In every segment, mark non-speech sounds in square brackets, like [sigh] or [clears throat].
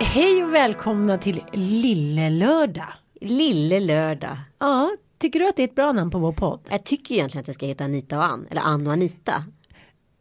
Hej och välkomna till Lille Lördag. Lille lördag. Ja, tycker du att det är ett bra namn på vår podd? Jag tycker egentligen att det ska heta Anita och Ann. Eller Ann och Anita.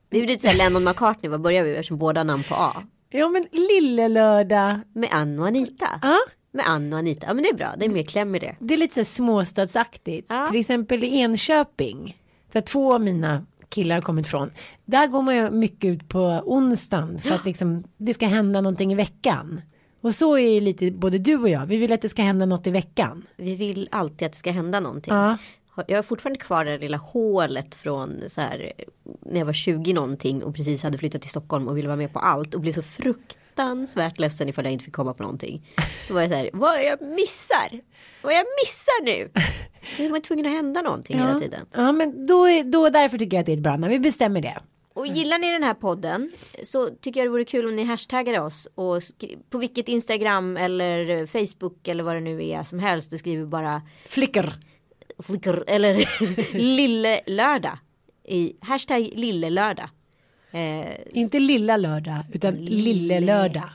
Det är ju lite såhär Lennon McCartney. Vad börjar vi med? Eftersom båda namn på A. Ja, men Lille Lördag. Med Ann och Anita. Ja, Med Ann och Anita. Ja men det är bra. Det är mer kläm i det. det är lite så småstadsaktigt. Ja. Till exempel i Enköping. Där två av mina killar har kommit från. Där går man ju mycket ut på onsdagen för att liksom, det ska hända någonting i veckan. Och så är lite både du och jag. Vi vill att det ska hända något i veckan. Vi vill alltid att det ska hända någonting. Ja. Jag har fortfarande kvar det lilla hålet från så här när jag var 20 någonting och precis hade flyttat till Stockholm och ville vara med på allt och blev så fruktansvärt ledsen ifall jag inte fick komma på någonting. Då var jag så här, vad det jag missar? Vad är jag missar nu? [laughs] Är man tvungen att hända någonting hela tiden. Ja, men då, är, då därför tycker jag att det är bra namn. Vi bestämmer det. Och gillar ni den här podden så tycker jag det vore kul om ni hashtaggar oss och på vilket Instagram eller Facebook eller vad det nu är som helst du skriver bara Flickr. flickr eller [laughs] lille lördag i hashtag lille lördag. Eh, Inte lilla lördag utan lille, Lille. lördag.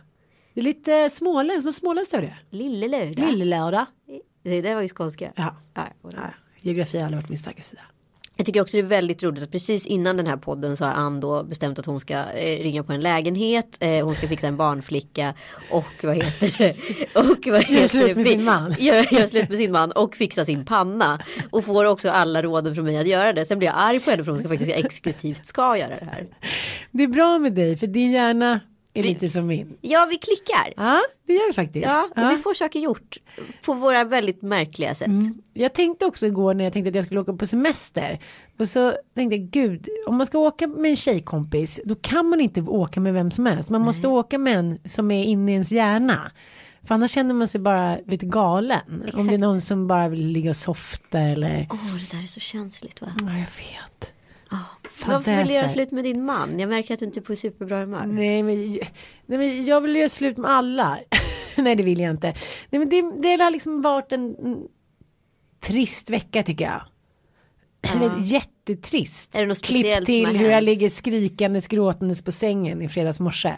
Det är lite småländskt, och småländskt över det. lille lördag. Lille lördag. Det där var ju skånska. Ja. Ja, ja. Geografi har aldrig varit min starka sida. Jag tycker också det är väldigt roligt att precis innan den här podden så har Ann då bestämt att hon ska eh, ringa på en lägenhet. Eh, hon ska fixa en barnflicka och vad heter det? [laughs] Och vad heter slut det? med sin man. [laughs] Gör slut med sin man och fixa sin panna. Och får också alla råden från mig att göra det. Sen blir jag arg på henne för hon ska faktiskt exekutivt ska göra det här. Det är bra med dig för din hjärna är lite som min. Ja, vi klickar. Ja, det gör vi faktiskt. Ja, och vi får saker gjort på våra väldigt märkliga sätt. Jag tänkte också igår när jag tänkte att jag skulle åka på semester. Och så tänkte jag, gud, om man ska åka med en tjejkompis, då kan man inte åka med vem som helst. Man måste åka med en som är inne i ens hjärna. För annars känner man sig bara lite galen. Om det är någon som bara vill ligga och softa eller... Åh, det där är så känsligt va? Ja, jag vet. Varför vill du göra slut med din man? Jag märker att du inte är på superbra humör. Nej men, nej men jag vill göra slut med alla. [laughs] nej det vill jag inte. Nej men det, det har liksom varit en, trist vecka tycker jag. Eller jättetrist. Är det något Klipp till hur jag ligger skrikandes gråtandes på sängen i fredags morse.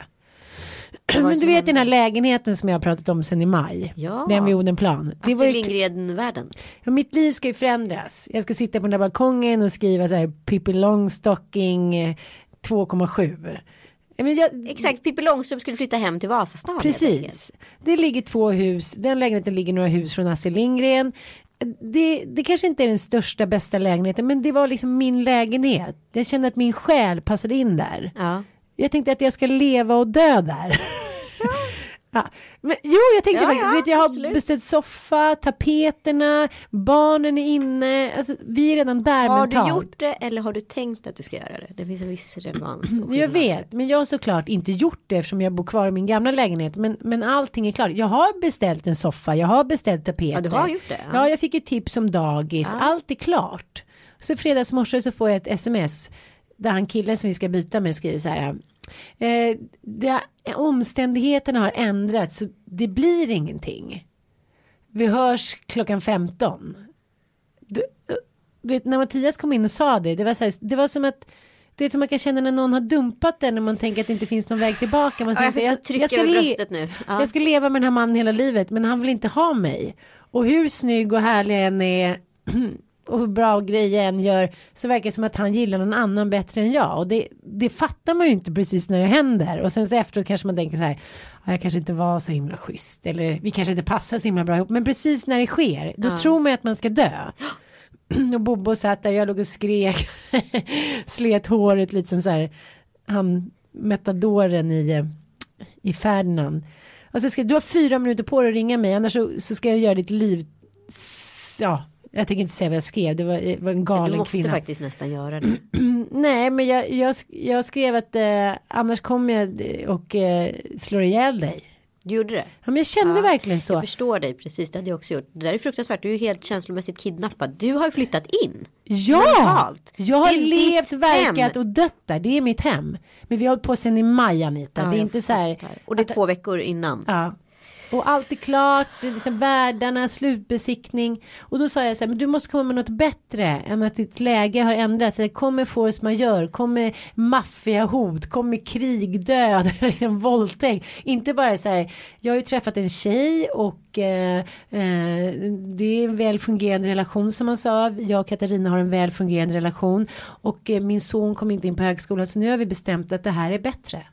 Var Men du vet den här lägenheten som jag har pratat om sen i maj. Ja. Den vid Odenplan. Det var Astrid ju, Lindgren-världen. ja, mitt liv ska ju förändras. Jag ska sitta på den där balkongen och skriva så här Pippi Longstocking eh, 2,7. Men jag, Exakt, Pippi Långstrump skulle flytta hem till Vasastan. Precis. Det ligger två hus. Den lägenheten ligger några hus från Astrid Lindgren. Det, det kanske inte är den största bästa lägenheten men det var liksom min lägenhet. Jag kände att min själ passade in där. Ja. Jag tänkte att jag ska leva och dö där. Ja. [laughs] Men, jo, jag tänkte Ja, faktiskt, ja, vet, jag har absolut. beställt soffa, tapeterna, barnen är inne, alltså vi är redan där Har mentalt. du gjort det eller har du tänkt att du ska göra det? Det finns en viss relevans. och Jag vet, men jag har såklart inte gjort det eftersom jag bor kvar i min gamla lägenhet. Men, men allting är klart. Jag har beställt en soffa, jag har beställt tapeter. Ja, du har gjort det, ja. Ja, jag fick ju tips om dagis. Allt är klart. Så i fredags morse så får jag ett sms där han killen som vi ska byta med skriver så här. Eh, det, omständigheterna har ändrats så det blir ingenting. Vi hörs klockan 15. Du, du vet, när Mattias kom in och sa det, det var, så här, det var som att det är som man kan känna när någon har dumpat den när man tänker att det inte finns någon väg tillbaka. Man Ja, jag tänker, så trycka ska le- nu. Ja. jag ska leva med den här mannen hela livet men han vill inte ha mig. Och hur snygg och härlig jag än är [clears throat] och hur bra grejer jag än gör så verkar det som att han gillar någon annan bättre än jag. Och det, det fattar man ju inte precis när det händer. Och sen så efteråt kanske man tänker så här, "Ja, jag kanske inte var så himla schysst eller vi kanske inte passar så himla bra ihop. Men precis när det sker, då tror man att man ska dö. [gasps] Och Bobo satt där, jag låg och skrek, [laughs] slet håret lite som så här, han metadoren i, i Ferdinand. Och så ska, du har fyra minuter på dig att ringa mig, annars så, så ska jag göra ditt liv, ja, jag tänker inte säga vad jag skrev, det var, det var en Du galen måste kvinna. faktiskt nästan göra det. [clears throat] Nej, men jag, jag, jag skrev att eh, annars kommer jag och eh, slår ihjäl dig. Du gjorde det? Ja, men jag kände Ja, verkligen så. Jag förstår dig precis, det hade jag också gjort. Det där är fruktansvärt, du är ju helt känslomässigt kidnappad. Du har flyttat in. Ja, mentalt. jag har levt, verkat hem. och dött där. Det är mitt hem. Men vi har hållit på sen i maj Anita. Ja, det är inte så här. fattar. Och det är två veckor innan. Ja. Och allt är klart, det är liksom värdarna, slutbesiktning. Och då sa jag så här, men du måste komma med något bättre än att ditt läge har ändrats. Kommer force majeure, kommer maffiahot, kommer krig, död, [laughs] liksom våldtäkt. Inte bara så här, jag har ju träffat en tjej och eh, eh, det är en väl fungerande relation som man sa. Jag och Katarina har en väl fungerande relation. Och eh, min son kom inte in på högskolan så nu har vi bestämt att det här är bättre.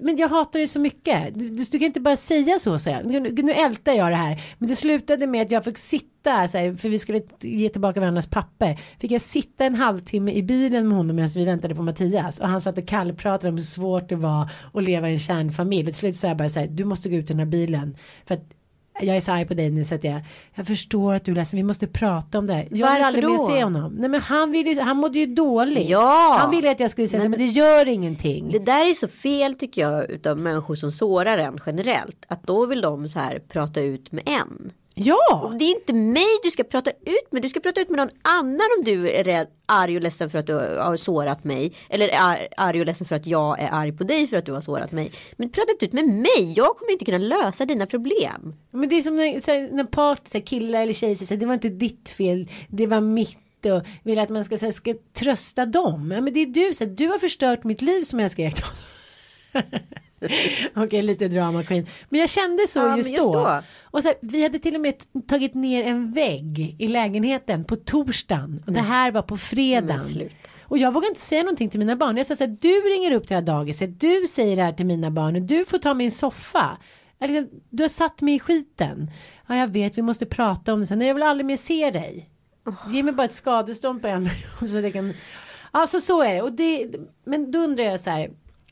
Men jag hatar dig så mycket. Du, du, kan inte bara säga så. så jag. Nu, nu ältar jag det här. Men det slutade med att jag fick sitta, så här, för vi skulle ge tillbaka varandras papper. Fick jag sitta en halvtimme i bilen med honom medan vi väntade på Mattias. Och han satt och kallpratade om hur svårt det var att leva i en kärnfamilj. Och till slut sa jag bara så här, du måste gå ut i den här bilen. För att jag är så arg på dig nu så att jag, jag förstår att du är ledsen, vi måste prata om det här. Jag vill aldrig mer då? se honom. Nej men han, ville ju, han mådde ju dåligt. Ja. Han ville att jag skulle säga så här, men det gör ingenting. Det där är så fel tycker jag utav människor som sårar en generellt. Att då vill de så här prata ut med en. Ja! Det är inte mig du ska prata ut med. Du ska prata ut med någon annan om du är rädd, arg och ledsen för att du har sårat mig. Eller är arg och ledsen för att jag är arg på dig för att du har sårat mig. Men prata inte ut med mig. Jag kommer inte kunna lösa dina problem. Men det är som när, så här, när part, så här, killar eller tjejer säger det var inte ditt fel, det var mitt och vill att man ska, så här, ska trösta dem. Ja, men det är du, så här, du har förstört mitt liv som jag skrek [laughs] [laughs] Okej, lite drama queen. Men jag kände så Ja, just, just då. då. Och så här, vi hade till och med tagit ner en vägg i lägenheten på torsdagen. Och det här var på fredagen. Sluta. Och jag vågar inte säga någonting till mina barn. Jag sa så här, du ringer upp till det här dagiset, du säger det här till mina barn och du får ta min soffa. Liksom, Du har satt mig i skiten. Ja, jag vet, vi måste prata om det sen. Nej, jag vill aldrig mer se dig. Ge mig bara ett skadestånd på en miljon så det kan... Alltså så är det. Och det. Men då undrar jag så här.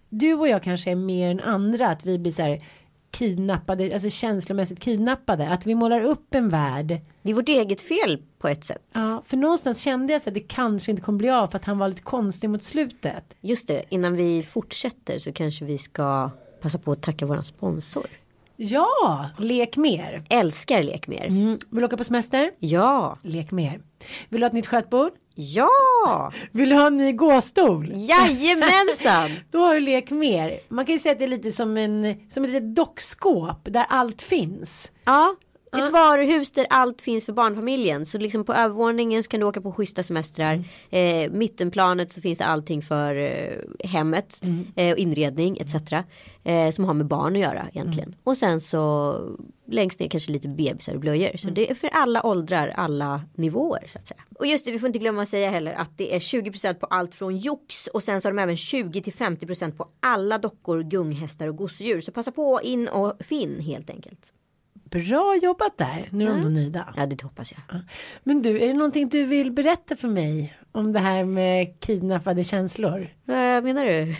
Du och jag kanske är mer än andra att vi blir så här kidnappade, alltså känslomässigt kidnappade. Att vi målar upp en värld. Det är vårt eget fel på ett sätt. Ja, för någonstans kände jag så att det kanske inte kommer bli av för att han var lite konstig mot slutet. Just det, innan vi fortsätter så kanske vi ska passa på att tacka våran sponsor. Ja, lek mer. Älskar lek mer. Mm. Vill du åka på semester? Ja, Lek mer. Vill du ha ett nytt skötbord? Ja, Vill du ha en ny gåstol? jajamensan. [laughs] Då har du lek mer. Man kan ju säga att det är lite som en som ett litet dockskåp där allt finns. Ja, ett varuhus där allt finns för barnfamiljen. Så liksom på övervåningen så kan du åka på schyssta semestrar. Eh, mittenplanet så finns det allting för eh, hemmet. Eh, och inredning etc. Eh, som har med barn att göra egentligen. Och sen så längst ner kanske lite bebisar och blöjor. Så det är för alla åldrar, alla nivåer så att säga. Och just det, vi får inte glömma att säga heller att det är 20% på allt från jox och sen så har de även 20-50% på alla dockor, gunghästar och gosedjur. Så passa på in och finn helt enkelt. Bra jobbat där. Nu är de nog nöjda. Ja, det hoppas jag. Men du, är det någonting du vill berätta för mig om det här med kidnappade känslor? Vad menar du?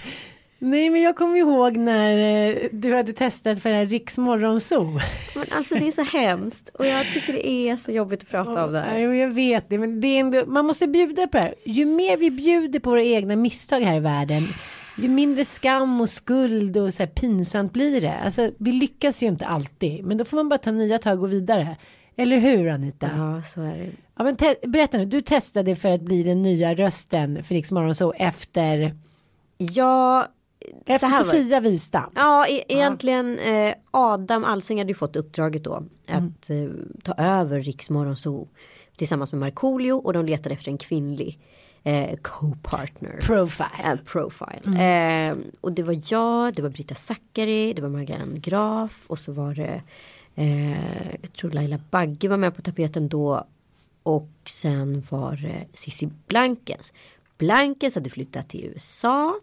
Nej, men jag kommer ihåg när eh, du hade testat för det här Riks Morgonzoo. Men alltså det är så hemskt och jag tycker det är så jobbigt att prata om det här. Ja, jag vet det, men det är ändå, man måste bjuda på det här. Ju mer vi bjuder på våra egna misstag här i världen, ju mindre skam och skuld och så här pinsamt blir det. Alltså, vi lyckas ju inte alltid, men då får man bara ta nya tag och gå vidare. Eller hur Anita? Ja. Ja, så är det. men te- berätta nu, du testade för att bli den nya rösten för Riks Morgonzoo efter, Ja, så efter här var det. Sofia Wistam. Ja, e- egentligen eh, Adam Alsing hade ju fått uppdraget då att eh, ta över Riksmorgon Zoo. tillsammans med Markoolio och de letade efter en kvinnlig eh, co-partner. Profile. Eh, profile. Eh, och det var jag, det var Brita Zackari, det var Marianne Graf och så var det eh, jag tror Laila Bagge var med på tapeten då och sen var det Cissi Blankens. Blankens hade flyttat till USA.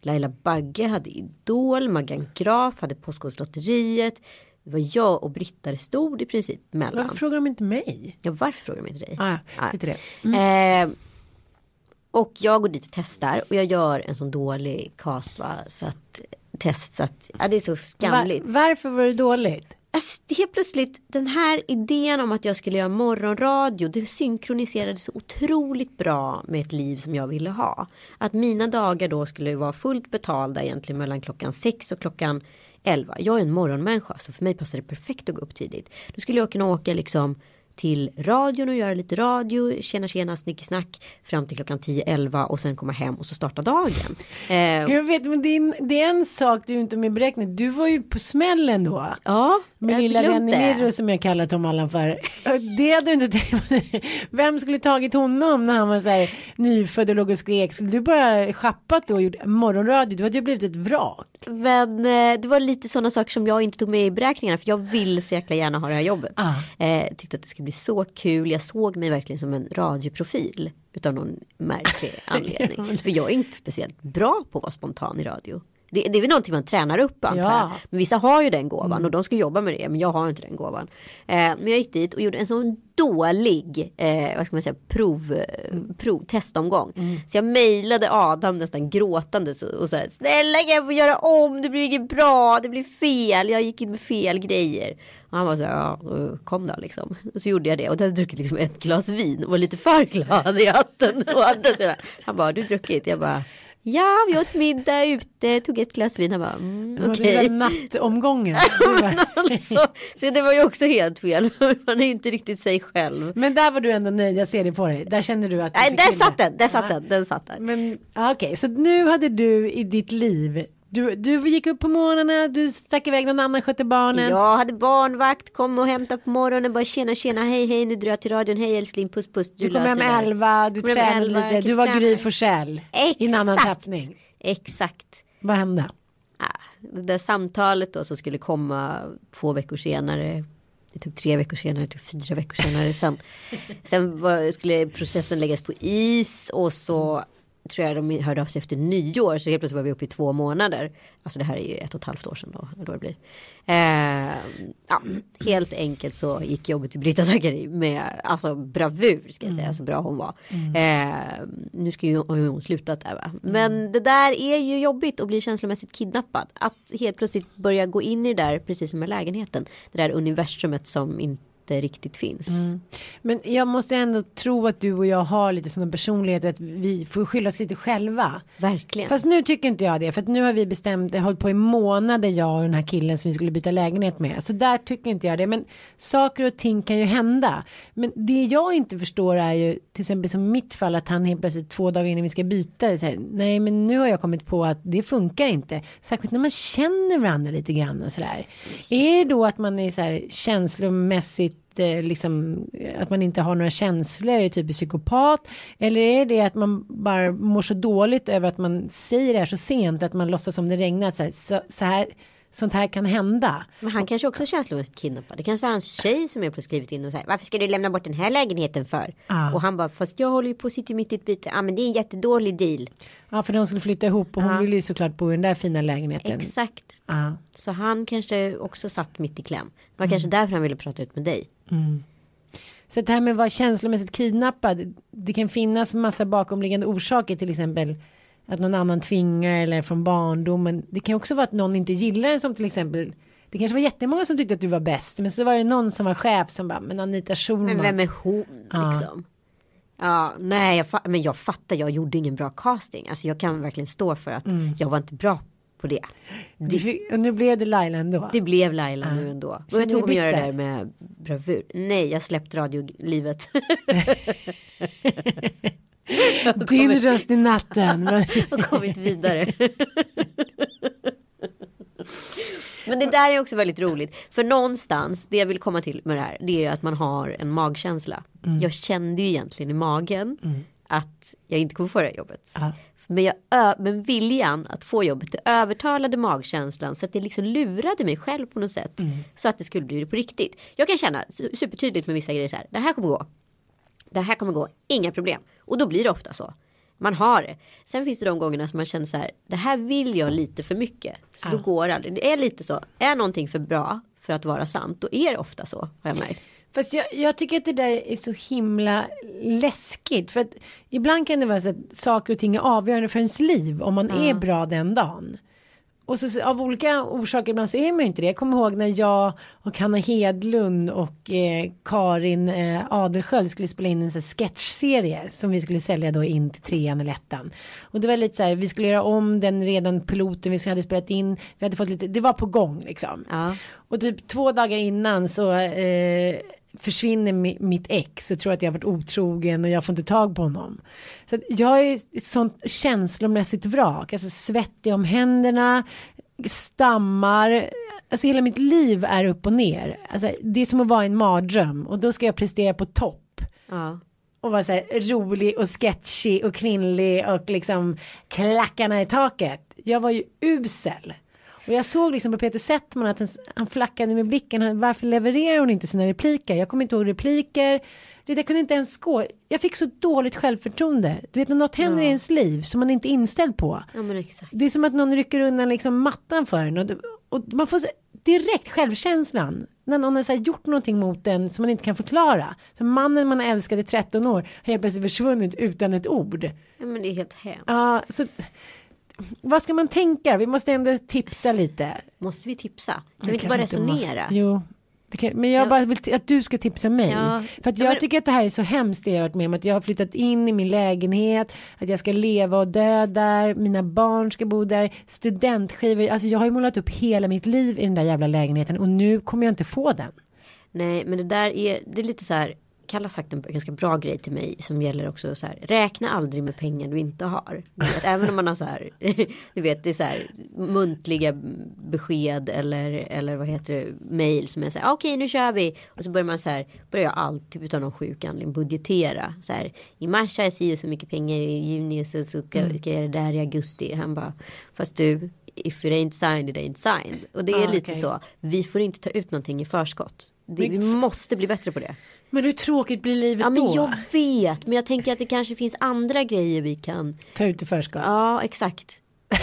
Laila Bagge hade Idol, Maggan Graf hade Postkodlotteriet. Det var jag och Britta det stod i princip mellan. Varför frågar de inte mig? Ja, varför frågar de inte dig? Ah, ja, lite det. Eh, och jag går dit och testar och jag gör en sån dålig cast va. Så att test så att ja, det är så skamligt. varför var det dåligt? Alltså, helt plötsligt den här idén om att jag skulle göra morgonradio det synkroniserade så otroligt bra med ett liv som jag ville ha. Att mina dagar då skulle vara fullt betalda egentligen mellan klockan sex och klockan elva. Jag är en morgonmänniska så för mig passar det perfekt att gå upp tidigt. Då skulle jag kunna åka liksom till radion och göra lite radio, tjena tjena snickesnack fram till klockan 10-11 och sen komma hem och så starta dagen. [laughs] Eh, Jag vet men det är, en, det är en sak du inte med beräknat. Du var ju på smällen då. ja, jag lilla Mirro som jag kallar Tom Allan för. Det hade du inte tänkt på. [laughs] Vem skulle tagit honom när han var så här nyfödd och låg och skrek. Skulle du bara schappat då och gjort morgonradio. Du hade ju blivit ett vrak. Men eh, det var lite sådana saker som jag inte tog med i beräkningarna för jag vill så jäkla gärna ha det här jobbet. Ah. Eh, tyckte att det skulle bli så kul. Jag såg mig verkligen som en radioprofil utav någon märklig [laughs] anledning. för jag är inte speciellt bra på att vara spontan i radio. Det, det är väl någonting man tränar upp antar Ja. jag. Men vissa har ju den gåvan och de ska jobba med det. Men jag har inte den gåvan. Eh, men jag gick dit och gjorde en sån dålig eh, vad ska man säga, prov, eh, prov, testomgång. Så jag mejlade Adam nästan gråtande och sa snälla kan jag få göra om, det blir inget bra, det blir fel, jag gick in med fel grejer. Och han var så här, ja, kom då liksom. Och så gjorde jag det och då hade jag druckit liksom ett glas vin och var lite för glad i hatten. Och andra sidan, han bara, du druckit? Jag bara, ja vi åt middag ute, tog ett glas vin. Han bara, mm, okej. [laughs] var den nattomgången. Alltså, så det var ju också helt fel. [laughs] Man är inte riktigt sig själv. Men där var du ändå nöjd. Jag ser det på dig. Där kände du att Nej, där satt den, där satt den, den satt där. Men okej, så nu hade du i ditt liv. Du, du gick upp på morgnarna, du stack iväg någon annan skötte barnen. Jag hade barnvakt, kom och hämtade på morgonen, bara tjena tjena, hej hej, nu drar jag till radion, hej älskling, puss puss. Du kom löser hem elva, du Kom tränade lite, du var. Gry Forssell i en annan tappning. Exakt. Vad hände? Ah, det där samtalet då som skulle komma två veckor senare. Det tog tre veckor senare, det tog fyra veckor senare. Sen, [laughs] sen var, skulle processen läggas på is och så tror jag de hörde av sig efter nyår. Så helt plötsligt var vi uppe i två månader. Alltså det här är ju ett och ett halvt år sedan då. då det blir. Eh, ja, helt enkelt så gick jobbet till Britta Zackari med alltså bravur ska jag säga. Så bra hon var. Eh, nu ska ju hon slutat där va. Men det där är ju jobbigt att bli känslomässigt kidnappad. Att helt plötsligt börja gå in i det där precis som med lägenheten. Det där universumet som inte riktigt finns. Men jag måste ändå tro att du och jag har lite sådana personligheter att vi får skylla oss lite själva. Verkligen. Fast nu tycker inte jag det. För att nu har vi bestämt, det hållit på i månader jag och den här killen som vi skulle byta lägenhet med. Så där tycker inte jag det. Men saker och ting kan ju hända. Men det jag inte förstår är ju till exempel som mitt fall att han helt plötsligt två dagar innan vi ska byta. Så här, Nej men nu har jag kommit på att det funkar inte. Särskilt när man känner varandra lite grann och sådär. Är det då att man är så här känslomässigt eh, liksom att man inte har några känslor, är typ psykopat eller är det att man bara mår så dåligt över att man säger det här så sent att man låtsas som det regnar så här, så, så här sånt här kan hända. Men han kanske också känslomässigt kidnappad. Det kanske är hans tjej som är på skrivit in och säger varför ska du lämna bort den här lägenheten för? Ja. Och han bara fast jag håller ju på att sitta mitt i ett byte. Ja men det är en jättedålig deal. Ja för de skulle flytta ihop och hon ville ju såklart bo i den där fina lägenheten. Exakt. Så han kanske också satt mitt i kläm. Det var kanske därför han ville prata ut med dig. Så det här med att vara känslomässigt kidnappad. Det kan finnas massa bakomliggande orsaker till exempel. Att någon annan tvingar eller från barndomen. Det kan också vara att någon inte gillar en som till exempel. Det kanske var jättemånga som tyckte att du var bäst. Men så var det någon som var chef som bara. Men Anita Schulman. Men vem är hon liksom? Ja, nej, jag, men jag fattar, jag gjorde ingen bra casting. Alltså jag kan verkligen stå för att jag var inte bra på det. Du fick, nu blev det Laila ändå. Det blev Laila nu ändå. Och jag tror hon gör det där med bravur. Nej, jag släppt radiolivet. [laughs] Din röst i natten. Men- [laughs] och kommit vidare. Men det där är också väldigt roligt. För någonstans, det jag vill komma till med det här, det är att man har en magkänsla. Mm. Jag kände ju egentligen i magen att jag inte kommer få det här jobbet. Ja. Men, jag, men viljan att få jobbet, det övertalade magkänslan så att det liksom lurade mig själv på något sätt. Mm. Så att det skulle bli på riktigt. Jag kan känna su- supertydligt med vissa grejer så här, det här kommer gå. Det här kommer gå, inga problem. Och då blir det ofta så. Man har det. Sen finns det de gångerna som man känner så här, det här vill jag lite för mycket. Så då går det aldrig. Det är lite så, är någonting för bra för att vara sant, då är det ofta så, har jag märkt. Fast jag, jag tycker att det där är så himla läskigt. För att ibland kan det vara så att saker och ting är avgörande för ens liv. Om man är bra den dagen. Och så av olika orsaker ibland så är man ju inte det. Jag kommer ihåg när jag och Hanna Hedlund och eh, Karin eh, Adelsköld skulle spela in en sån sketchserie som vi skulle sälja då in till trean eller ettan. Och det var lite så här, vi skulle göra om den redan piloten vi hade spelat in. Vi hade fått lite, det var på gång liksom. Ja. Och typ två dagar innan så eh, försvinner mi, mitt ex så tror jag att jag varit otrogen och jag får inte tag på honom. Så jag är ett sånt känslomässigt vrak, alltså svettig om händerna, stammar, alltså hela mitt liv är upp och ner. Alltså, det är som att vara en mardröm och då ska jag prestera på topp Ja. och vara så här rolig och sketchy och kvinnlig och liksom klackarna i taket. Jag var ju usel. Och jag såg liksom på Peter Settman att han, han flackade med blicken. Han, varför levererar hon inte sina repliker? Jag kommer inte ihåg repliker. Det, jag kunde inte ens gå. Jag fick så dåligt självförtroende. Du vet när något händer i ens liv som man inte är inställd på. ja. Det är som att någon rycker undan liksom mattan för en. Och, och man får direkt självkänslan. När någon har så gjort någonting mot en som man inte kan förklara. Så mannen man älskade i 13 år har helt plötsligt försvunnit utan ett ord. Ja, men det är helt hemskt. Ja, så vad ska man tänka? Vi måste ändå tipsa lite. Måste vi tipsa? Kan vi inte bara kanske måste- resonera? Jo. Kan, men jag Ja. bara vill att du ska tipsa mig. Ja. För att Ja, jag men- tycker att det här är så hemskt det jag har varit med om. Att jag har flyttat in i min lägenhet. Att jag ska leva och dö där. Mina barn ska bo där. Studentskivor. Alltså jag har ju målat upp hela mitt liv i den där jävla lägenheten. Och nu kommer jag inte få den. Nej, men det där är, det är lite så här. Kalle har sagt en ganska bra grej till mig som gäller också så här. Räkna aldrig med pengar du inte har. Vet, även om man har så här. [laughs] Du vet det är så här muntliga besked eller eller vad heter det mail som är så här. Okej nu kör vi. Och så börjar man så här. Börjar jag allt typ utan någon sjuk anledning budgetera. Så här. I mars har jag si så mycket pengar. I juni så, ska, Mm. ska jag göra det där i augusti. Han bara. Fast du. If it ain't signed it ain't signed. Och det är Ah, lite okej. så. Vi får inte ta ut någonting i förskott. Det, vi måste bli bättre på det. Men hur tråkigt blir livet Ja men då? jag vet. Men jag tänker att det kanske finns andra grejer vi kan. Ta ut i förskott. Ja exakt. [laughs]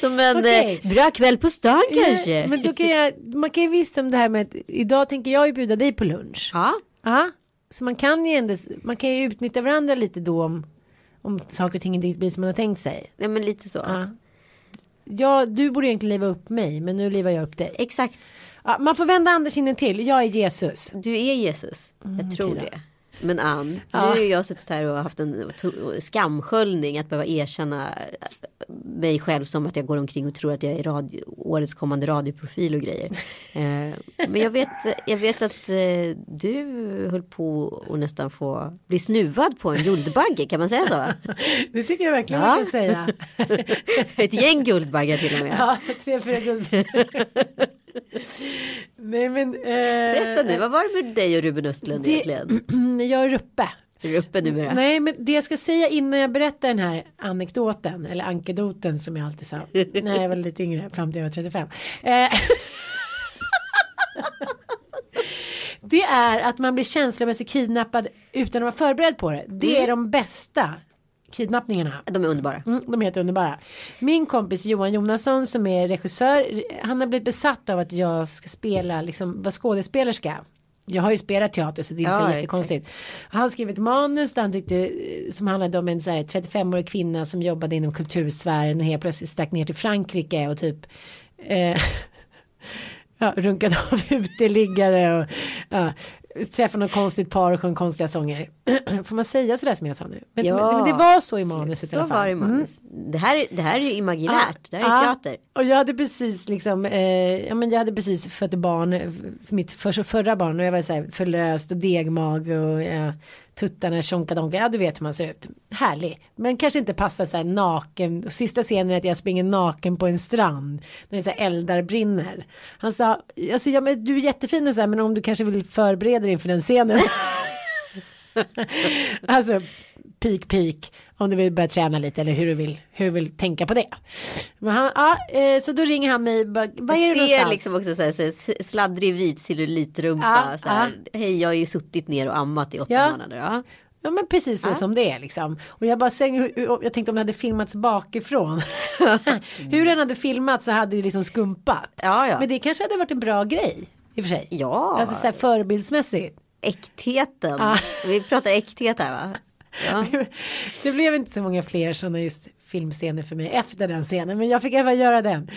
Som en eh, bra kväll på stan kanske. Ja, men då kan jag, man kan ju visst som det här med att idag tänker jag ju bjuda dig på lunch. Ja. Ja, så man kan ju ändå, man kan ju utnyttja varandra lite då om, om saker och ting inte riktigt blir som man har tänkt sig. ja men lite så. Ja. Ja, du borde egentligen leva upp mig, men nu lever jag upp dig. Exakt. Man får vända andra kinden till, jag är Jesus. Du är Jesus. Jag tror det. Men Ann, Ja. nu har jag suttit här och haft en skamsköljning att behöva erkänna mig själv som att jag går omkring och tror att jag är radio, årets kommande radioprofil och grejer. [laughs] Eh, men jag vet, jag vet att eh, du höll på att nästan få bli snuvad på en guldbagge, kan man säga så? [laughs] Det tycker jag verkligen Ja. man kan säga. [laughs] Ett gäng guldbaggar till och med. Ja, tre, fyra guld. [laughs] Nej men. Eh, Berätta nu, vad var det med dig och Ruben Östlund det- egentligen? [clears throat] Jag är uppe. Är du uppe numera? Nej men det jag ska säga innan jag berättar den här anekdoten eller ankedoten som jag alltid sa. [laughs] när jag var lite yngre fram till jag var 35. Eh, [laughs] det är att man blir känslomässigt kidnappad utan att vara förberedd på det. Det är de bästa kidnappningarna. De är underbara. Mm, de är helt underbara. Min kompis Johan Jonasson som är regissör. Han har blivit besatt av att jag ska spela, liksom vara skådespelerska. Jag har ju spelat teater så det är inte Ja, så jättekonstigt. Han skrev ett manus där han tyckte, eh, som handlade om en så här 35-årig kvinna som jobbade inom kultursfären och helt plötsligt stack ner till Frankrike och typ eh, [laughs] ja, runkade av [laughs] uteliggare och ja, träffade något konstigt par och sjöng konstiga sånger. [clears throat] Får man säga sådär som jag sa nu? Men, Ja, men, men det var så i manuset i Så alla fall. var det i Mm. manus. Det, här, det här är ju imaginärt. det här är Ja, teater. Och jag hade precis liksom, eh, ja men jag hade precis fött barn, eh, mitt för, förra barn och jag var så här förlöst och degmag och jag tuttarna tjonkadonka, ja du vet hur man ser ut. Härlig, men kanske inte passar så här naken. Och sista scenen är att jag springer naken på en strand när det så här eldar brinner. Han sa, alltså, ja, men du är jättefin och så här, men om du kanske vill förbereda dig inför den scenen. [laughs] alltså peak peak om du vill börja träna lite eller hur du vill, hur du vill tänka på det. Men han, ja, eh, så då ringer han mig, bara, vad är Jag ser någonstans? liksom också så här, så här, sladdrig vit cellulitrumpa. Ja, så här, Hej jag har ju suttit ner och ammat i åtta Ja. månader. Ja. Ja men precis så som det är liksom. Och jag bara jag tänkte om det hade filmats bakifrån. [laughs] Hur den hade filmats så hade det liksom skumpat. Ja, ja. Men det kanske hade varit en bra grej. I och för sig. Ja. Alltså så här förebildsmässigt. Äktheten. Ah. Vi pratar äkthet här va? Ja. [laughs] Det blev inte så många fler sådana just filmscener för mig efter den scenen. Men jag fick även göra den.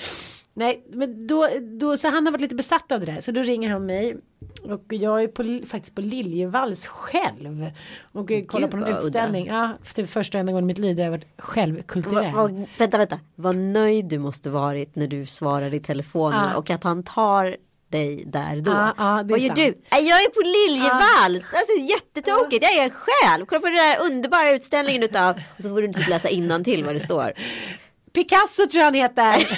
Nej, men då, då, så han har varit lite besatt av det där. Så då ringer han mig. Och jag är på, faktiskt på Liljevalchs själv. Och eh, kollar på Gud, vad utställning. Ja, för första och enda gången i mitt liv där jag varit självkulturell. Va, va, vänta, vänta. Vad nöjd du måste varit när du svarade i telefonen Ah. och att han tar dig där då. Det är Vad gör sant. du? "Nej, Jag är på Liljevalchs. Alltså jättetokigt. Jag är själv. Kolla på den där underbara utställningen utav. [laughs] Och så får du typ läsa till vad det står. Picasso tror jag han heter. [laughs]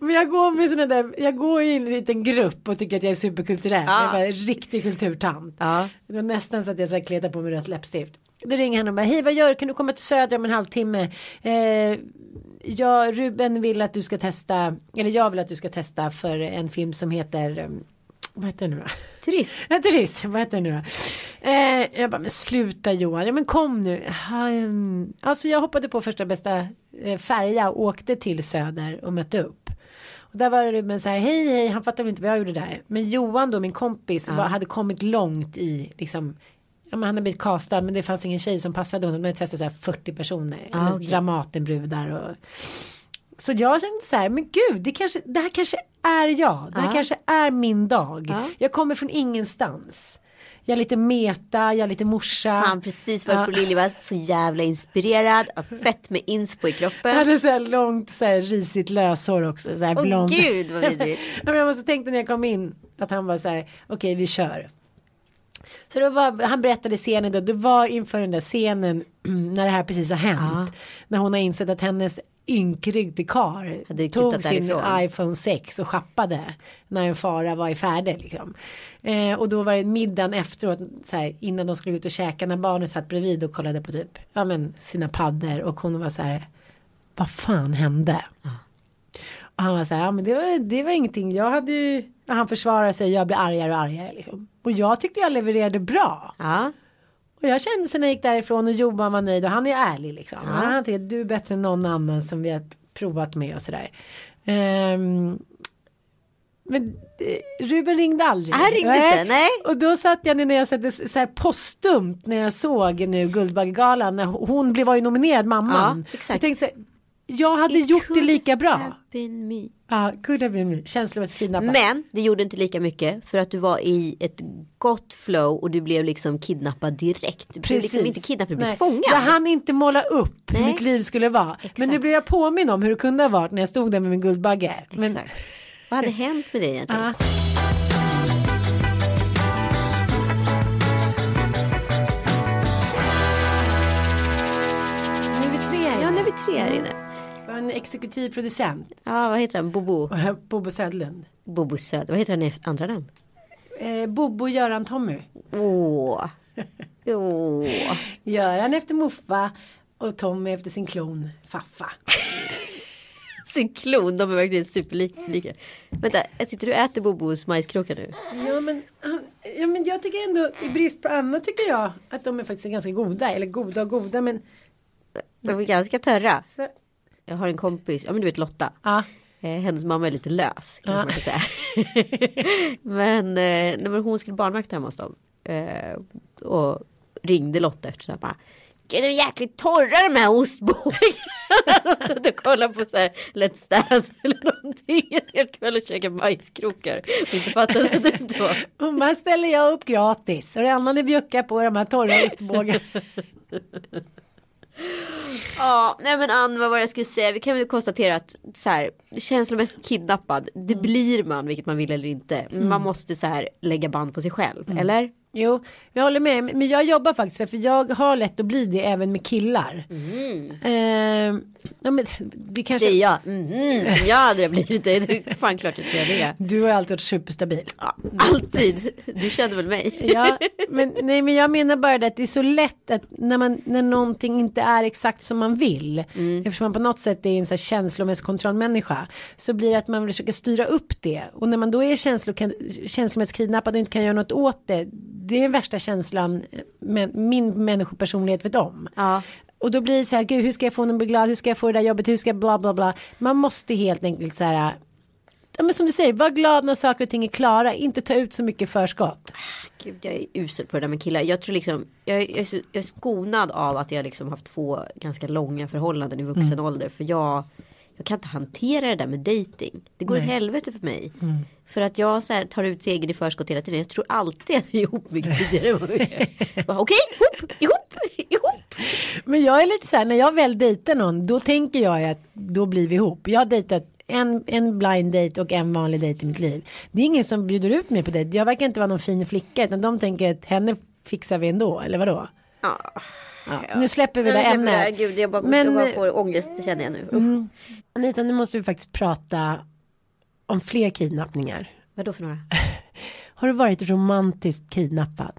Men jag går med såna där, jag går i en liten grupp och tycker att jag är superkulturell. Ja. Jag är bara riktig kulturtant. Ja. Det var nästan så att jag så här kletade på mig rött läppstift. Då ringer han och bara, hej vad gör du, kan du komma till Söder om en halvtimme? Eh, ja, Ruben vill att du ska testa, eller jag vill att du ska testa för en film som heter, eh, vad heter det nu då? Turist. [laughs] Ja, turist, vad heter det nu då? Eh, jag bara, men sluta Johan, ja men kom nu. Ehm, Alltså jag hoppade på första bästa eh, färja och åkte till Söder och mötte upp. Och där var men så här, hej hej, han fattade väl inte vad jag gjorde där. Men Johan då, min kompis, var, hade kommit långt i, liksom, ja men han hade blivit castad men det fanns ingen tjej som passade honom. De hade testat så här 40 personer, Ah, okej. Dramatenbrudar och så jag kände så här, men gud, det, kanske, det här kanske är jag. Det här Ja. kanske är min dag. Ja. Jag kommer från ingenstans. Jag är lite meta, jag är lite morsa. Han precis på Ja. Liljevalchs. Så jävla inspirerad. Har fett med inspo i Jag kroppen. hade så här långt så här risigt löshår också. Så här Åh blond. gud vad vidrigt. [laughs] Jag måste tänkte när jag kom in att han var så här, okej vi kör. Så då var, han berättade scenen då, det var inför den där scenen [clears throat] när det här precis har hänt. När hon har insett att hennes ynkrygg karl Hade tog sin därifrån. iPhone 6 och schappade när en fara var i färde. Liksom. Eh, och då var det middagen efteråt, så här, innan de skulle ut och käka, när barnen satt bredvid och kollade på typ, ja, men, sina paddor och hon var så här, vad fan hände? Och han var så här, ja men det var, det var ingenting, jag hade ju, han försvarade sig, jag blir argare och argare liksom. Och jag tyckte jag levererade bra. Ja. Och jag kände sen när jag gick därifrån och Johan var nöjd och han är ärlig liksom. Han tycker du är bättre än någon annan som vi har provat med och sådär. Ehm, men eh, Ruben ringde aldrig. Han ringde inte, nej. Och då satt jag när jag satte så här postumt när jag såg nu Guldbaggegalan när hon blev var ju nominerad mamman. Ja, exakt. Jag tänkte så här, jag hade gjort det lika bra. Ja, could have been me. Känslomässigt kidnappad. Men det gjorde inte lika mycket för att du var i ett gott flow och du blev liksom kidnappad direkt. Du blev liksom inte kidnappad, du blev fångad. Jag hann inte måla upp hur Nej. mitt liv skulle vara. Men Exakt. nu blev jag påminn om hur det kunde ha varit när jag stod där med min Guldbagge. Men, Exakt. Vad hade hänt med dig egentligen? Ja. Nu är vi tre här Ja, nu är inne. vi tre här inne. En exekutiv producent. Ja, vad heter han? Bobo? Bobo Södlund. Bobo Söder. Vad heter han i andra namn? Eh, Bobo Göran Tommy. Åh. [laughs] Åh. Göran efter Muffa och Tommy efter sin klon Faffa. [laughs] Sin klon, de är verkligen superlika. Vänta, sitter du och äter Bobos majskrokar nu? Ja men, ja men jag tycker ändå i brist på annat tycker jag att de är faktiskt ganska goda. Eller goda och goda men. De är ganska törra. Så, Jag har en kompis, ja men du vet Lotta. ja. Eh, hennes mamma är lite lös kanske Ja. man kan säga. [laughs] men, eh, nej, men hon skulle barnvakta hemma hos dem. Eh, och ringde Lotta efter det här. Är de jäkligt torra de här ostbågarna? [laughs] Så att jag kollade på så här Let's Dance eller någonting en hel kväll och käkade majskrokar. Och inte fattade att det inte var. Hon bara ställer jag upp gratis och det andra ni bjuckar på de här torra ostbågarna. [laughs] Ja, nej men Ann, vad var det jag skulle säga? Vi kan väl konstatera att så här, känslomässigt kidnappad, det blir man vilket man vill eller inte. Man måste så här lägga band på sig själv, eller? Jo, jag håller med. Men jag jobbar faktiskt för jag har lätt att bli det även med killar. Eh, ja, men det kanske... Säger jag, mhm, som jag hade blivit det. Det är fan klart att säga det. Du har alltid varit superstabil. Ja, alltid. Du känner väl mig? Ja, men, nej, men jag menar bara det att det är så lätt att när, man, när någonting inte är exakt som man vill. Eftersom man på något sätt är en så här känslomässig kontrollmänniska. Så blir det att man försöker styra upp det. Och när man då är känslo, känslomässigt kidnappad och inte kan göra något åt det. Det är den värsta känslan men, min människopersonlighet vet om. Ja. Och då blir det så här, gud hur ska jag få någon att bli glad, hur ska jag få det där jobbet, hur ska jag bla bla bla. Man måste helt enkelt så här, ja men som du säger, var glad när saker och ting är klara, inte ta ut så mycket förskott. Gud, jag är usel på det där med killar. Jag tror liksom, jag, är- jag, är, så, jag är skonad av att jag liksom haft två ganska långa förhållanden i vuxen Mm. ålder. För jag kan inte hantera det där med dating. Det går åt Nej. Mm. helvete för mig. För att jag så här, tar ut seger i förskott hela tiden. Jag tror alltid att vi är ihop mycket tidigare Okej, ihop, ihop, ihop. Men jag är lite så här, när jag väl dejtar någon, då tänker jag att då blir vi ihop. Jag har dejtat en, en blind date och en vanlig dejt i mitt liv. Det är ingen som bjuder ut mig på det. Jag verkar inte vara någon fin flicka, utan de tänker att henne fixar vi ändå, eller vadå? Ja. Ja, Nu släpper vi det ämnet. Gud, jag bara, Men- jag bara får ångest känner jag nu. Usch. Anita, nu måste vi faktiskt prata om fler kidnappningar. Vadå för några? [laughs] Har du varit romantiskt kidnappad?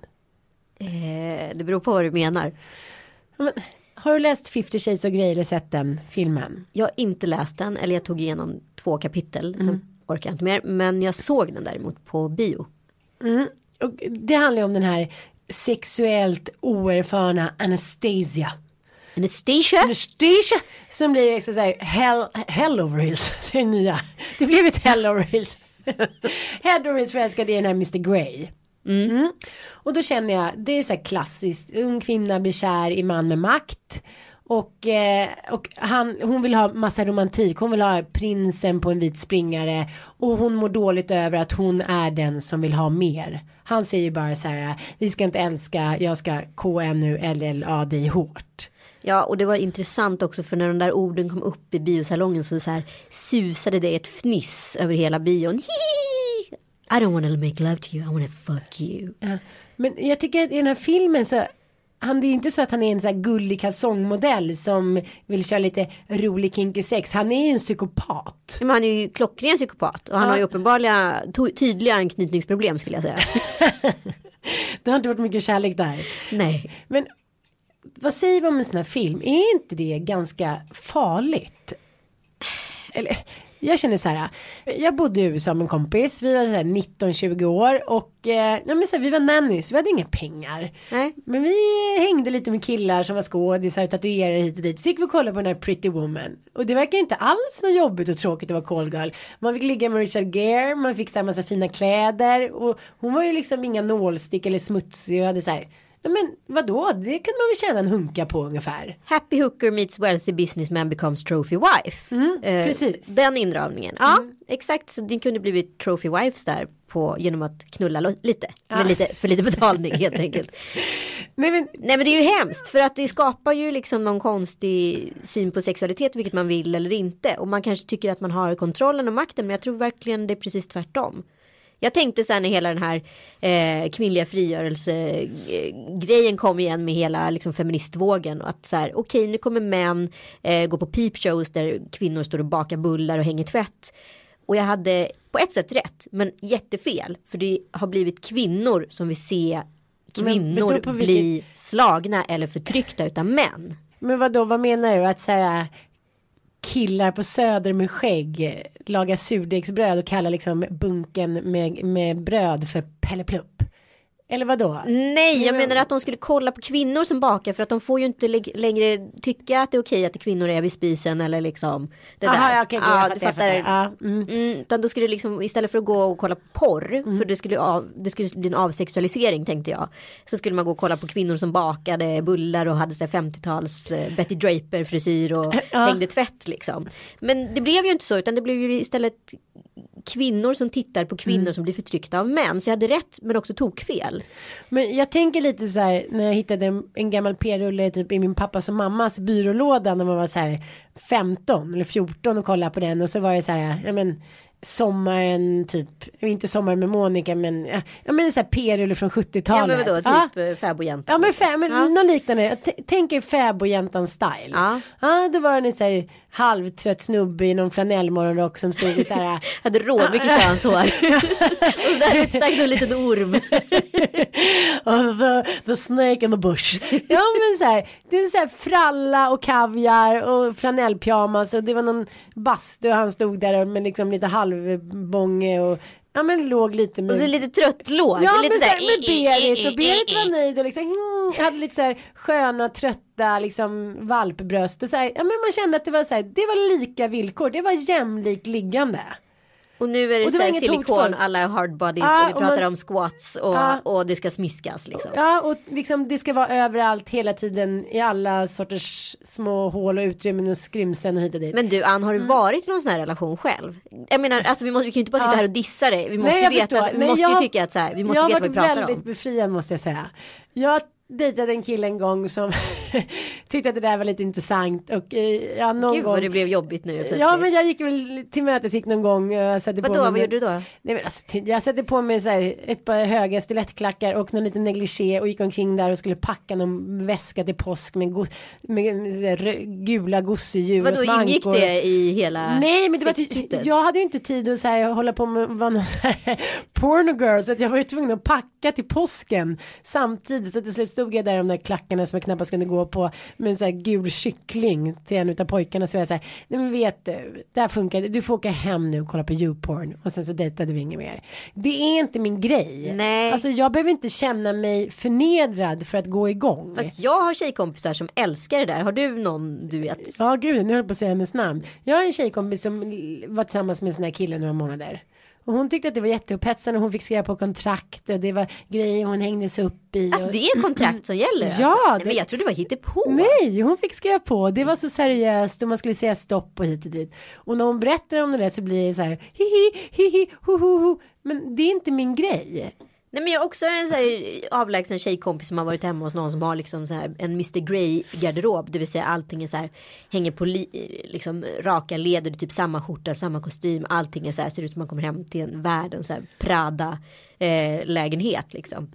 Eh, det beror på vad du menar. Men, har du läst 50 Shades of Grey eller sett den filmen? Jag har inte läst den, eller jag tog igenom två kapitel. Sen orkar jag inte mer. Men jag såg den däremot på bio. Och det handlar ju om den här sexuellt oerfarna Anastasia. Anastasia? Anastasia som blir liksom så här hell, hell over heels. [laughs] Det är det nya. Det blev ett hell over heels. [laughs] Head over heels förälskad i den här Mr Grey. Mm. Och då känner jag, det är så här klassiskt, ung kvinna blir kär i man med makt. Och, eh, och han, hon vill ha massa romantik, hon vill ha prinsen på en vit springare. Och hon mår dåligt över att hon är den som vill ha mer. Han säger bara så här, vi ska inte älska, jag ska KNU-LLA dig hårt. Ja, och det var intressant också för när de där orden kom upp i biosalongen så, så här susade det ett fniss över hela bion. Hihi! I don't wanna make love to you, I wanna fuck you. Ja. Men jag tycker att i den här filmen så han, det är inte så att han är en så här gullig kalsongmodell som vill köra lite rolig kinky sex. Han är ju en psykopat. Men han är ju klockren psykopat och han Ja. har ju uppenbarligen to- tydliga anknytningsproblem skulle jag säga. [laughs] Det har inte varit mycket kärlek där. Nej. Men vad säger vi om en sån här film? Är inte det ganska farligt? Eller jag känner så här. Jag bodde i USA med en kompis. Vi var så här 19-20 år och eh, ja, men så här, vi var nannies. Vi hade inga pengar. Nej. Men vi hängde lite med killar som var skådisar och tatuerare hit och dit. Så gick vi och kollade på den här Pretty Woman. Och det verkar inte alls något jobbigt och tråkigt att vara call girl. Man fick ligga med Richard Gere, man fick så här massa fina kläder. Och hon var ju liksom inga nålstick eller smutsig och hade så här. Ja, men vadå, det kunde man väl tjäna en hunka på ungefär. Happy hooker meets wealthy businessman becomes trophy wife. Eh, precis. Den inramningen. Ja, exakt. Så ni kunde blivit trophy wives där på, genom att knulla lite. Med lite. För lite betalning helt enkelt. [laughs] Nej men Nej men det är ju hemskt för att det skapar ju liksom någon konstig syn på sexualitet vilket man vill eller inte. Och man kanske tycker att man har kontrollen och makten men jag tror verkligen det är precis tvärtom. Jag tänkte sen när hela den här eh, kvinnliga frigörelsegrejen kom igen med hela liksom, feministvågen. Och att så här, okej nu kommer män eh, gå på peepshows där kvinnor står och bakar bullar och hänger tvätt. Och jag hade på ett sätt rätt men jättefel. För det har blivit kvinnor som vill se kvinnor på vilket- bli slagna eller förtryckta utav män. Men vad då, vad menar du? Att så här killar på söder med skägg lagar surdegsbröd och kallar liksom bunken med, med bröd för Pelle Plupp? Eller vad då? Nej, jag Men- menar att de skulle kolla på kvinnor som bakar för att de får ju inte lä- längre tycka att det är okej att kvinnor är vid spisen eller liksom det Aha, där. ja, okej, okej, jag du fattar, jag fattar. Ja, mm. Mm, utan då skulle det liksom istället för att gå och kolla på porr för det skulle, av, det skulle bli en avsexualisering tänkte jag. Så skulle man gå och kolla på kvinnor som bakade bullar och hade så här 50-tals eh, Betty Draper frisyr och hängde tvätt liksom. Men det blev ju inte så utan det blev ju istället kvinnor som tittar på kvinnor Mm. som blir förtryckta av män. Så jag hade rätt men också tokfel. Men jag tänker lite så här när jag hittade en, en gammal p-rulle typ i min pappas och mammas byrålåda när man var så här 15 eller 14 och kollade på den och så var det så här, ja men sommaren typ, inte sommaren med Monica men, ja, men så här p-rulle från 70-talet. Ja men vadå, typ ja. fäbodjäntan. Ja men, fä, men liknande, jag t- tänker fäbodjäntan style. Ja. ja det var en så här halvtrött snubbe i någon flanellmorgonrock som stod i så här [laughs] Hade råmycket könshår. [laughs] och där utstack en liten orm. [laughs] Oh, the, the snake in the bush. ja men så här, det är så här fralla och kaviar och flanellpyjamas och det var någon bastu och han stod där med liksom lite halvbånge och ja men låg lite med Och så lite trött låg. Ja lite men så så här, här, med Berit och Berit var nöjd och liksom mm, hade lite så här sköna trötta liksom valpbröst och så här, ja men man kände att det var så här, det var lika villkor, det var jämlikt liggande. Och nu är det, Och det så här silikon, alla hard bodies Ja, och vi och pratar man- om squats och, Ja. och det ska smiskas liksom. Ja och liksom det ska vara överallt hela tiden i alla sorters små hål och utrymmen och skrymsen och hit och dit. Men du Ann, har du Mm. varit i någon sån här relation själv? Jag menar, alltså vi, måste, vi kan ju inte bara sitta Ja. här och dissa det. Vi måste Nej, ju jag veta, förstår. vi Nej, måste jag ju har- tycka att så här, vi måste jag har veta vad vi varit pratar väldigt om. befriad måste jag säga. Jag dejtade en kille en gång som [laughs] tyckte att det där var lite intressant och eh, ja, någon Gud gång. vad det blev jobbigt nu plötsligt. Ja men jag gick väl till mötes gick någon gång. och Jag satte på Vadå, mig vad gjorde du då? Nej, men alltså, jag satte på mig så här, ett par höga stilettklackar och någon liten negligé och gick omkring där och skulle packa någon väska till påsk med, go- med, med, här gula gosedjur och Vadå, ingick det i hela Nej men det var ty- sexkittet? jag hade ju inte tid att så här, hålla på med vara någon så här [laughs] porno girl så att jag var ju tvungen att packa till påsken samtidigt så till slut stod jag där i de där klackarna som jag knappast kunde gå på med en så här gul kyckling till en utav pojkarna så var jag så här nej men vet du det här funkar du får åka hem nu och kolla på YouPorn och sen så dejtade vi inget mer det är inte min grej Nej. alltså jag behöver inte känna mig förnedrad för att gå igång Fast jag har tjejkompisar som älskar det där. Har du någon du vet? Ja gud, nu höll jag på att säga hennes namn. Jag har en tjejkompis som var tillsammans med en sån här kille några månader. Och hon tyckte att det var jätteupphetsande. Hon fick skriva på kontrakt och det var grejer hon hängde sig upp i. Alltså och... det är kontrakt som gäller? Ja, alltså. det- Men jag trodde det var hittepå. Nej, hon fick skriva på. Det var så seriöst och man skulle säga stopp och hit och dit. Och när hon berättar om det där så blir det så här hihi, hihi, ho, ho, ho. Men det är inte min grej. Nej men jag har också en så här avlägsen tjejkompis som har varit hemma hos någon som har liksom så här en Mr Grey garderob. Det vill säga allting är så här hänger på li, liksom raka leder, typ samma skjorta, samma kostym. Allting är så här ser ut som man kommer hem till en världens så här Prada eh, lägenhet liksom.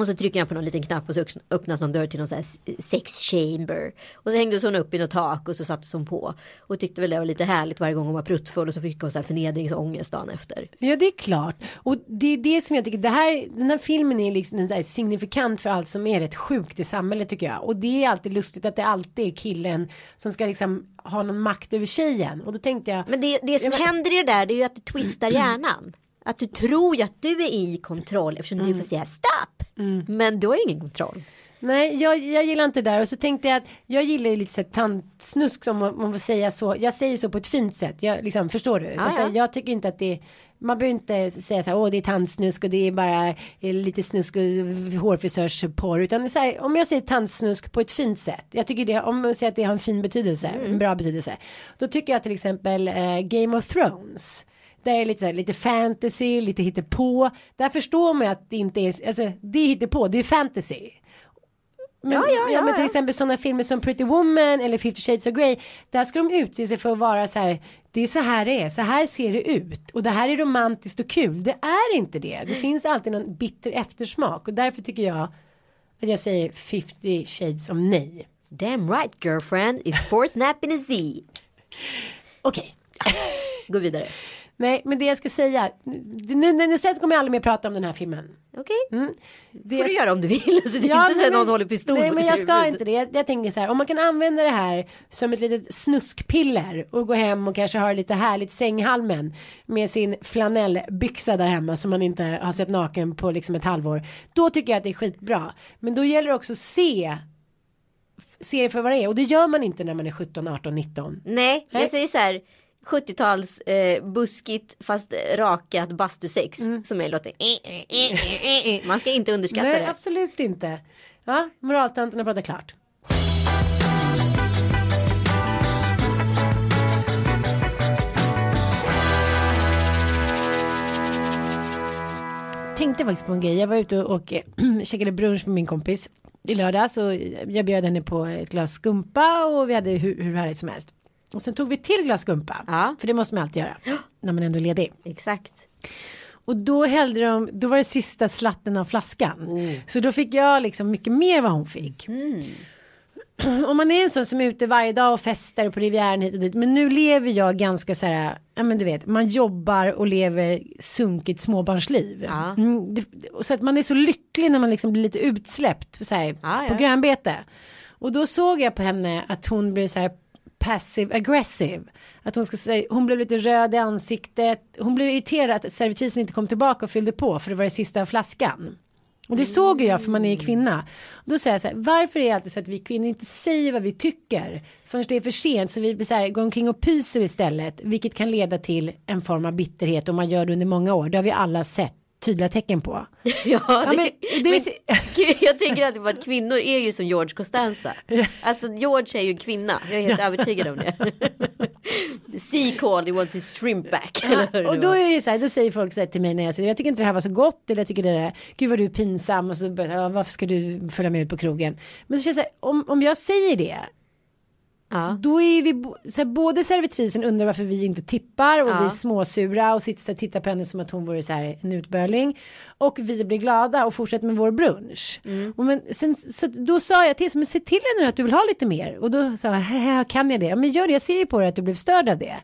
Och så trycker han på någon liten knapp och så öppnas någon dörr till någon så sex chamber. Och så hängde hon upp i något tak och så sattes hon på. Och tyckte väl det var lite härligt varje gång hon var pruttfull och så fick hon så här förnedringsångest dagen efter. Ja det är klart. Och det är det som jag tycker, det här, den här filmen är liksom en så här signifikant för allt som är rätt sjukt i samhället tycker jag. Och det är alltid lustigt att det alltid är killen som ska liksom ha någon makt över tjejen. Och då tänkte jag, Men det, det som Ja, men- händer i det där det är ju att du twistar [clears throat] hjärnan. Att du tror ju att du är i kontroll eftersom du får säga stopp. Men du har ju ingen kontroll. nej jag, jag gillar inte det där. Och så tänkte jag att jag gillar ju lite så tantsnusk som man, man får säga så. Jag säger så på ett fint sätt. Jag, liksom, förstår du? alltså, ja. Jag tycker inte att det man behöver inte säga så här, åh det är tandsnusk och det är bara eh, lite snusk och hårfrisörsporr. Utan är så här, om jag säger tandsnusk på ett fint sätt. Jag tycker det, om man säger att det har en fin betydelse, en bra betydelse. Då tycker jag till exempel eh, Game of Thrones. Där är lite, så här, lite fantasy, lite hittepå. Där förstår man ju att det inte är, alltså det är hittepå, det är fantasy. Men, Ja, ja, ja, men till exempel sådana filmer som Pretty Woman eller 50 Shades of Grey. Där ska de utse sig för att vara så här. Det är så här det är, så här ser det ut. Och det här är romantiskt och kul. Det är inte det. Det finns alltid någon bitter eftersmak. Och därför tycker jag att jag säger 50 Shades of nej. Damn right girlfriend, it's for snap in a Z. Okej. Gå vidare. Nej, men det jag ska säga. Nu, nu, istället kommer jag aldrig mer prata om den här filmen. Okej, Mm. Det får du göra om du vill. Alltså, det är Ja, inte så att någon håller pistol Nej men jag ska inte det. Jag, jag tänker så här. Om man kan använda det här som ett litet snuskpiller. Och gå hem och kanske ha lite härligt sänghalmen. Med sin flanellbyxa där hemma. Som man inte har sett naken på liksom ett halvår. Då tycker jag att det är skitbra. Men då gäller det också att se. Se det för vad det är. Och det gör man inte när man är 17, 18, 19. Nej, Nej. jag säger så här. 70-tals eh, buskigt fast rakat bastusex som är låter eh, eh, eh. Man ska inte underskatta Nej det. absolut inte. Ja, moraltanterna pratar klart. tänkte faktiskt på en grej. Jag var ute och, och [clears throat] käkade brunch med min kompis i lördags och jag bjöd henne på ett glas skumpa och vi hade hur, hur härligt som helst. Och sen tog vi till glas skumpa. Ja. För det måste man alltid göra när man ändå är ledig. Exakt. Och då hällde de, då var det sista slatten av flaskan. Så då fick jag liksom mycket mer vad hon fick. Om man är en sån som är ute varje dag och festar på Rivieran hit och dit. Men nu lever jag ganska så här, ja men du vet, man jobbar och lever sunkigt småbarnsliv. Ja. Mm, det, så att man är så lycklig när man liksom blir lite utsläppt så här, Ja, på ja. grönbete. Och då såg jag på henne att hon blev så här passive aggressive. Att hon ska säga, hon blev lite röd i ansiktet. Hon blev irriterad att servitrisen inte kom tillbaka och fyllde på för det var det sista av flaskan. Och det såg jag för man är ju kvinna. Och då säger jag så här, varför är det alltid så att vi kvinnor inte säger vad vi tycker förrän det är för sent så vi så här, går omkring och pyser istället vilket kan leda till en form av bitterhet om man gör det under många år. Det har vi alla sett tydliga tecken på. [laughs] Ja, Ja, men det men, jag tänker alltid på att kvinnor är ju som George Costanza. [laughs] Alltså George är ju en kvinna, jag är helt övertygad om det. [laughs] Sea called, he wants his shrimp back. det och då är det så här, då säger folk så här till mig när jag säger jag tycker inte det här var så gott eller jag tycker det där, gud vad du är pinsam och så ja, varför ska du följa med ut på krogen. Men så känns det om, om jag säger det ja. Då är vi, så här, både servitrisen undrar varför vi inte tippar och Ja. vi är småsura och sitter och tittar på henne som att hon vore så här en utböling. Och vi blir glada och fortsätter med vår brunch. Mm. Och men, sen, så då sa jag till men se till henne att du vill ha lite mer. Och då sa jag, "Haha, kan jag det? Men gör det, jag ser ju på dig att du blev störd av det.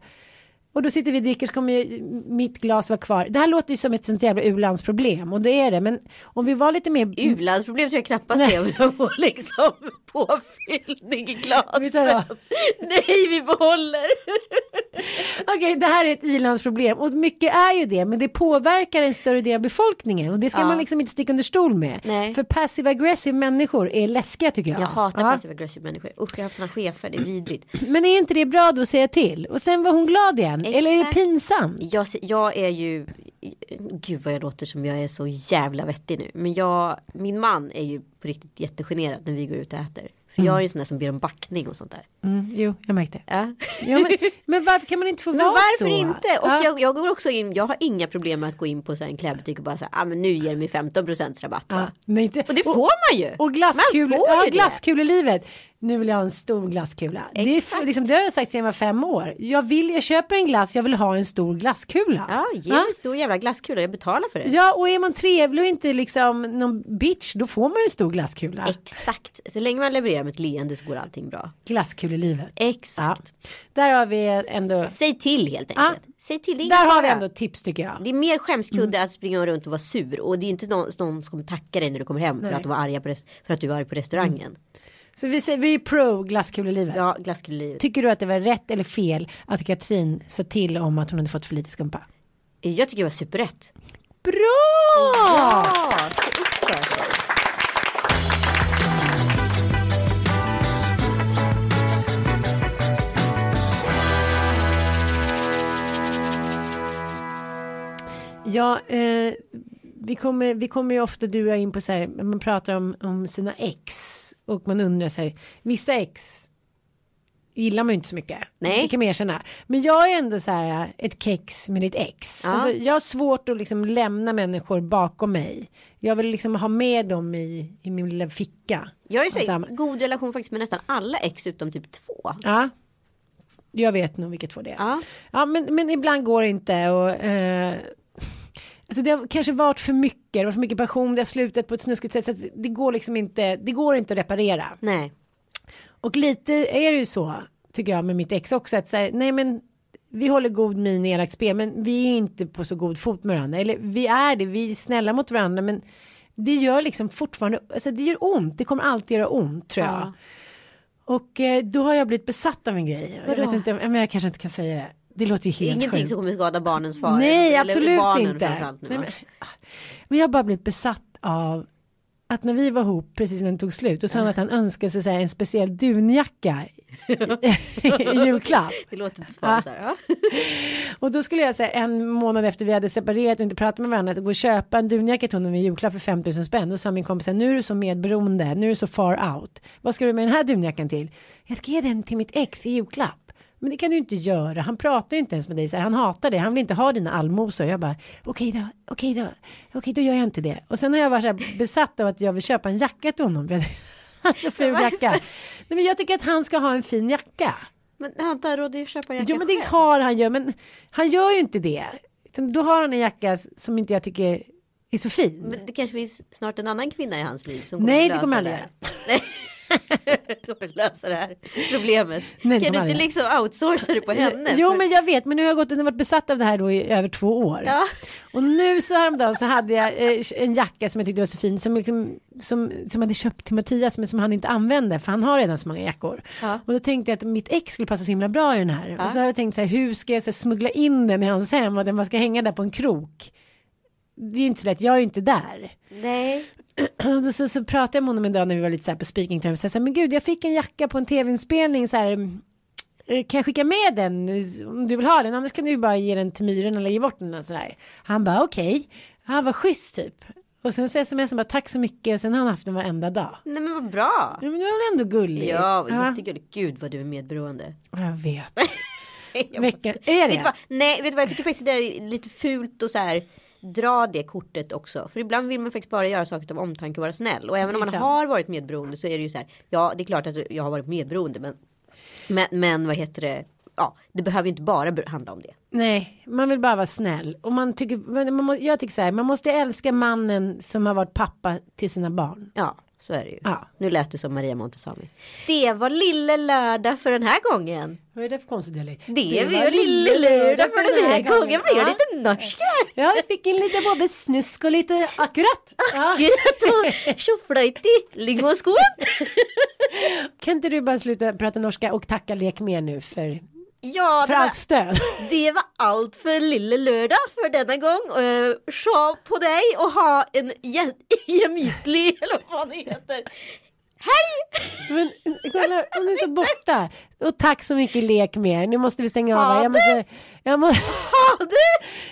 Och då sitter vi och dricker så kommer ju mitt glas vara kvar. Det här låter ju som ett sånt jävla u-landsproblem och det är det. Men om vi var lite mer U-landsproblem tror jag knappast det är om jag får liksom [laughs] påfyllning i glaset. Nej, vi behåller. Okej, det här är ett ilandsproblem och mycket är ju det, men det påverkar en större del av befolkningen och det ska Ja. man liksom inte sticka under stol med. Nej. För passive aggressive människor är läskiga tycker jag. Jag hatar Ja. passive aggressive människor. Usch, jag har haft såna chefer, det är vidrigt. Men är inte det bra då att säga till? Och sen var hon glad igen. Eller är det pinsamt? Jag, jag är ju, gud vad jag låter som jag är så jävla vettig nu. Men jag, min man är ju på riktigt jättegenerad när vi går ut och äter. För jag är ju sån där som ber om backning och sånt där. Mm, jo, jag märkte. Ja. Ja, men, men varför kan man inte få [laughs] vara varför så? inte? Och Ja. jag, jag går också in, jag har inga problem med att gå in på så en klädbutik och bara säga, ah, men nu ger de mig 15% rabatt va? Ja, nej, inte. Och det får man ju. Och glasskul, Man får ja, glasskulelivet. Nu vill jag ha en stor glasskula. Det, är, liksom, det har jag sagt sedan jag var fem år. Jag, vill, jag köper en glass, jag vill ha en stor glasskula. Ja, ge mig en stor jävla glasskula, jag betalar för det. Ja, och är man trevlig och inte liksom någon bitch, då får man en stor glasskula. Exakt, så länge man levererar med ett leende så går allting bra. Glasskulelivet. Exakt. Där har vi ändå, Säg till helt Ja. enkelt. Säg till, där har vi ändå tips tycker jag. Det är mer skämskudde att springa runt och vara sur och det är inte någon, någon som tackar dig när du kommer hem för att de var arga på, för att du var arg på restaurangen. Så vi, säger, vi är pro glasskulelivet. Ja, glasskulelivet. Tycker du att det var rätt eller fel att Katrin sa till om att hon hade fått för lite skumpa? Jag tycker det var superrätt. Bra! Ja, Ja, eh, vi, kommer, vi kommer ju ofta du och jag in på så här, man pratar om, om sina ex och man undrar så här, vissa ex gillar man ju inte så mycket. Nej. Det kan man erkänna. Men jag är ändå så här ett kex med ditt ex. Ja. Alltså, jag har svårt att liksom lämna människor bakom mig. Jag vill liksom ha med dem i, i min lilla ficka. Jag ju så Samma- god relation faktiskt med nästan alla ex utom typ två. Ja. Jag vet nog vilket två det är. Ja. Ja, men, men ibland går det inte och eh, Alltså det har kanske varit för mycket, det var för mycket passion, det har slutat på ett snuskigt sätt så det går liksom inte, det går inte att reparera. Nej. Och lite är det ju så, tycker jag med mitt ex också, att så här, nej men vi håller god min i elakt spel, men vi är inte på så god fot med varandra. Eller vi är det, vi är snälla mot varandra, men det gör liksom fortfarande, alltså det gör ont, det kommer alltid göra ont tror jag. Ja. Och eh, då har jag blivit besatt av en grej. Jag Vadå? vet inte, men jag kanske inte kan säga det. Det låter ju helt Ingenting sjukt. som kommer skada barnens far. Nej, Eller absolut barnen inte. nu, Nej, men, men jag har bara blivit besatt av att när vi var ihop precis när den tog slut och sa han att han önskade sig här, en speciell dunjacka i, [laughs] julklapp. Det låter inte där. Ja. [laughs] Och då skulle jag säga en månad efter vi hade separerat och inte pratat med varandra gå och köpa en dunjacka till honom i julklapp för 5000 spänn. Då sa min kompis nu är du så medberoende, nu är du så far out. Vad ska du med den här dunjackan till? Jag ska ge den till mitt ex i julklapp. Men det kan du inte göra. Han pratar inte ens med dig. Så här, han hatar det. Han vill inte ha dina allmosor. Jag bara okej då, okej då, okej då gör jag inte det. Och sen har jag varit så här besatt av att jag vill köpa en jacka till honom. [laughs] Så ful jacka. Nej, men jag tycker att han ska ha en fin jacka. Men har inte han råd att köpa en jacka Jo men det själv? har han ju. Men han gör ju inte det. Då har han en jacka som inte jag tycker är så fin. Men det kanske finns snart en annan kvinna i hans liv som kommer Nej, att det lösa kommer aldrig här. [laughs] [laughs] Kommer lösa det här problemet. Nej, kan du inte liksom outsourca det på henne? Jo men jag vet men nu har jag gått och varit besatt av det här då i över två år. Ja. Och nu så häromdagen så hade jag eh, en jacka som jag tyckte var så fin som, liksom, som, som hade köpt till Mattias men som han inte använde för han har redan så många jackor. Ja. Och då tänkte jag att mitt ex skulle passa så himla bra i den här. Och så har jag tänkt så här hur ska jag så här, smuggla in den i hans hem och den bara ska hänga där på en krok. Det är inte så lätt, jag är ju inte där. Nej. Då [clears throat] så, så pratade jag med honom en dag när vi var lite så här på speaking. Så jag sa, men gud jag fick en jacka på en tv-inspelning så här. eh, Kan jag skicka med den om du vill ha den? Annars kan du bara ge den till myren eller ge bort den och sådär. Han bara okej. Han var schysst typ. Och sen så smsade han bara tack så mycket och sen har han haft den varenda dag. Nej men vad bra. Ja, men det var väl ändå gulligt. Ja, ja. jättegulligt. Gud vad du är medberoende. Jag vet. [laughs] Jag Vecka- måste- är det? Vet du vad? Nej, vet du vad? Jag tycker faktiskt det är lite fult och så här dra det kortet också. För ibland vill man faktiskt bara göra saker av omtanke och vara snäll. Och även om man har varit medberoende så är det ju så här. Ja, det är klart att jag har varit medberoende. Men, men, men vad heter det? Ja, det behöver inte bara handla om det. Nej, man vill bara vara snäll. Och man tycker, man, jag tycker så här, man måste älska mannen som har varit pappa till sina barn. Ja, så är det ju. Ja. Nu lät du som Maria Montazami. Det var lille lördag för den här gången. Vad är det för konstig dialekt? Det, var lille lördag för den här gången. Blir jag lite norsk här? Ja, jag fick in lite både snusk och lite akkurat. Gud, [laughs] och tjoflöjt i lingonskon. Kan inte du bara sluta prata norska och tacka Lek mer nu för, Ja, för det var, allt stöd? [laughs] det var allt för lille lördag för denna gång. Uh, se på dig och ha en gemytlig, [laughs] [laughs] eller vad det heter, helg. Men kolla, hon är så borta. Och tack så mycket Lek mer. Nu måste vi stänga av Ha. Jag det. måste, jag, må,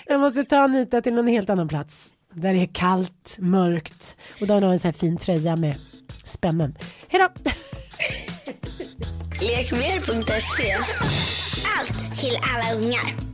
jag måste ta Anita till någon helt annan plats. Där det är kallt, mörkt och där hon har en sån här fin tröja med spännen. Hej då! Lekmer.se allt till alla ungar.